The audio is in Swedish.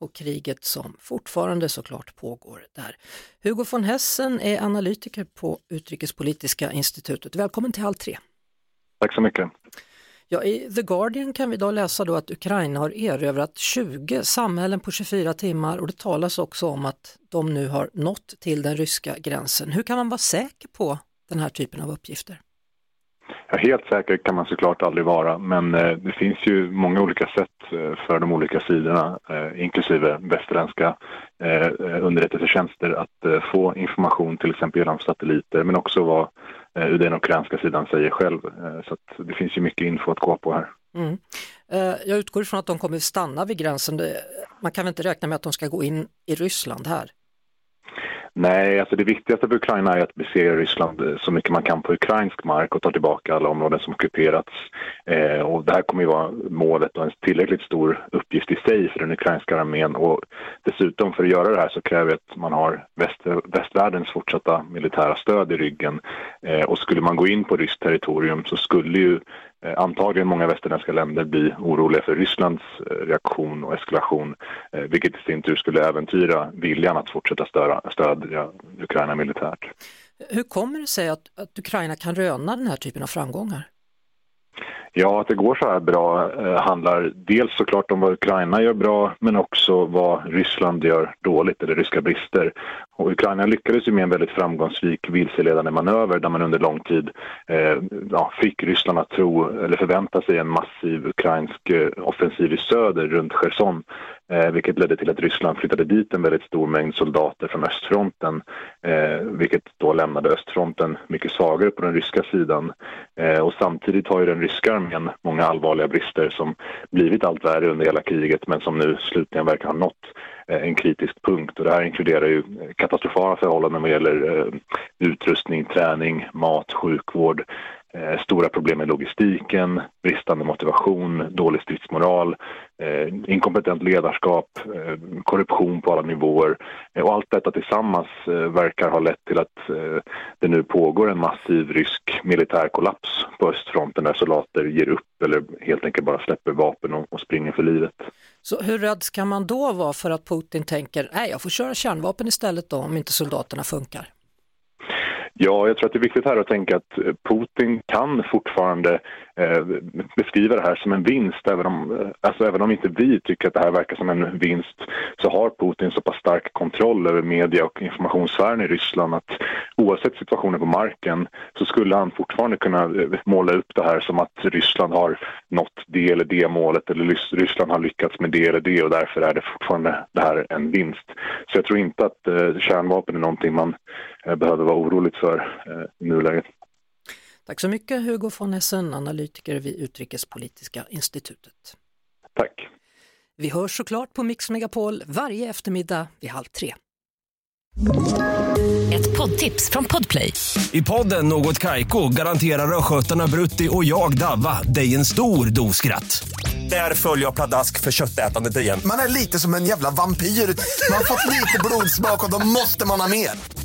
och kriget som fortfarande såklart pågår där. Hugo von Hessen är analytiker på Utrikespolitiska institutet. Välkommen till Halv tre. Tack så mycket. Ja, I The Guardian kan vi idag läsa då att Ukraina har erövrat 20 samhällen på 24 timmar och det talas också om att de nu har nått till den ryska gränsen. Hur kan man vara säker på den här typen av uppgifter? Ja, helt säker kan man såklart aldrig vara, men eh, det finns ju många olika sätt eh, för de olika sidorna, eh, inklusive västerländska eh, underrättelsetjänster, att eh, få information till exempel genom satelliter, men också vad eh, den ukrainska sidan säger själv. Eh, så att det finns ju mycket info att gå på här. Mm. Eh, Jag utgår ifrån att de kommer stanna vid gränsen. Man kan väl inte räkna med att de ska gå in i Ryssland här? Nej, alltså det viktigaste för Ukraina är att besegra Ryssland eh, så mycket man kan på ukrainsk mark och ta tillbaka alla områden som ockuperats. Eh, och det här kommer ju vara målet och en tillräckligt stor uppgift i sig för den ukrainska armén. Och dessutom för att göra det här så kräver det att man har väst, västvärldens fortsatta militära stöd i ryggen. Eh, och skulle man gå in på ryskt territorium så skulle ju antagligen många västerländska länder bli oroliga för Rysslands eh, reaktion och eskalation, eh, vilket i sin tur skulle äventyra viljan att fortsätta störa, stödja Ukraina militärt. Hur kommer det sig att, att Ukraina kan röna den här typen av framgångar? Ja, att det går så här bra eh, handlar dels såklart om vad Ukraina gör bra, men också vad Ryssland gör dåligt, eller ryska brister. Och Ukraina lyckades ju med en väldigt framgångsrik vilseledande manöver där man under lång tid eh, ja, fick Ryssland att tro, eller förvänta sig en massiv ukrainsk eh, offensiv i söder runt Cherson, eh, vilket ledde till att Ryssland flyttade dit en väldigt stor mängd soldater från östfronten, eh, vilket då lämnade östfronten mycket svagare på den ryska sidan. Eh, och samtidigt har ju den ryska armén många allvarliga brister som blivit allt värre under hela kriget men som nu slutligen verkar ha nått Eh, en kritisk punkt. Och det här inkluderar ju katastrofala förhållanden vad gäller eh, utrustning, träning, mat, sjukvård, eh, stora problem med logistiken, bristande motivation, dålig stridsmoral, inkompetent ledarskap, korruption på alla nivåer. Och allt detta tillsammans verkar ha lett till att det nu pågår en massiv rysk militär kollaps på östfronten där soldater ger upp eller helt enkelt bara släpper vapen och springer för livet. Så hur rädd ska man då vara för att Putin tänker, nej jag får köra kärnvapen istället då om inte soldaterna funkar? Ja, jag tror att det är viktigt här att tänka att eh, Putin kan fortfarande eh, beskriva det här som en vinst. Även om, eh, alltså, även om inte vi tycker att det här verkar som en vinst så har Putin så pass stark kontroll över media och informationssfären i Ryssland att oavsett situationen på marken så skulle han fortfarande kunna eh, måla upp det här som att Ryssland har nått det eller det målet eller Ryssland har lyckats med det eller det och därför är det fortfarande det här en vinst. Så jag tror inte att eh, kärnvapen är någonting man eh, behöver vara orolig för eh, i nuläget. Tack så mycket Hugo von Essen, analytiker vid Utrikespolitiska institutet. Tack. Vi hörs såklart på Mix Megapol varje eftermiddag vid halv tre. Ett poddtips från Podplay. I podden Något Kaiko garanterar östgötarna Brutti och jag, Davva, dig en stor dos skratt. Där följer jag pladask för köttätandet igen. Man är lite som en jävla vampyr. Man har fått lite blodsmak och då måste man ha mer.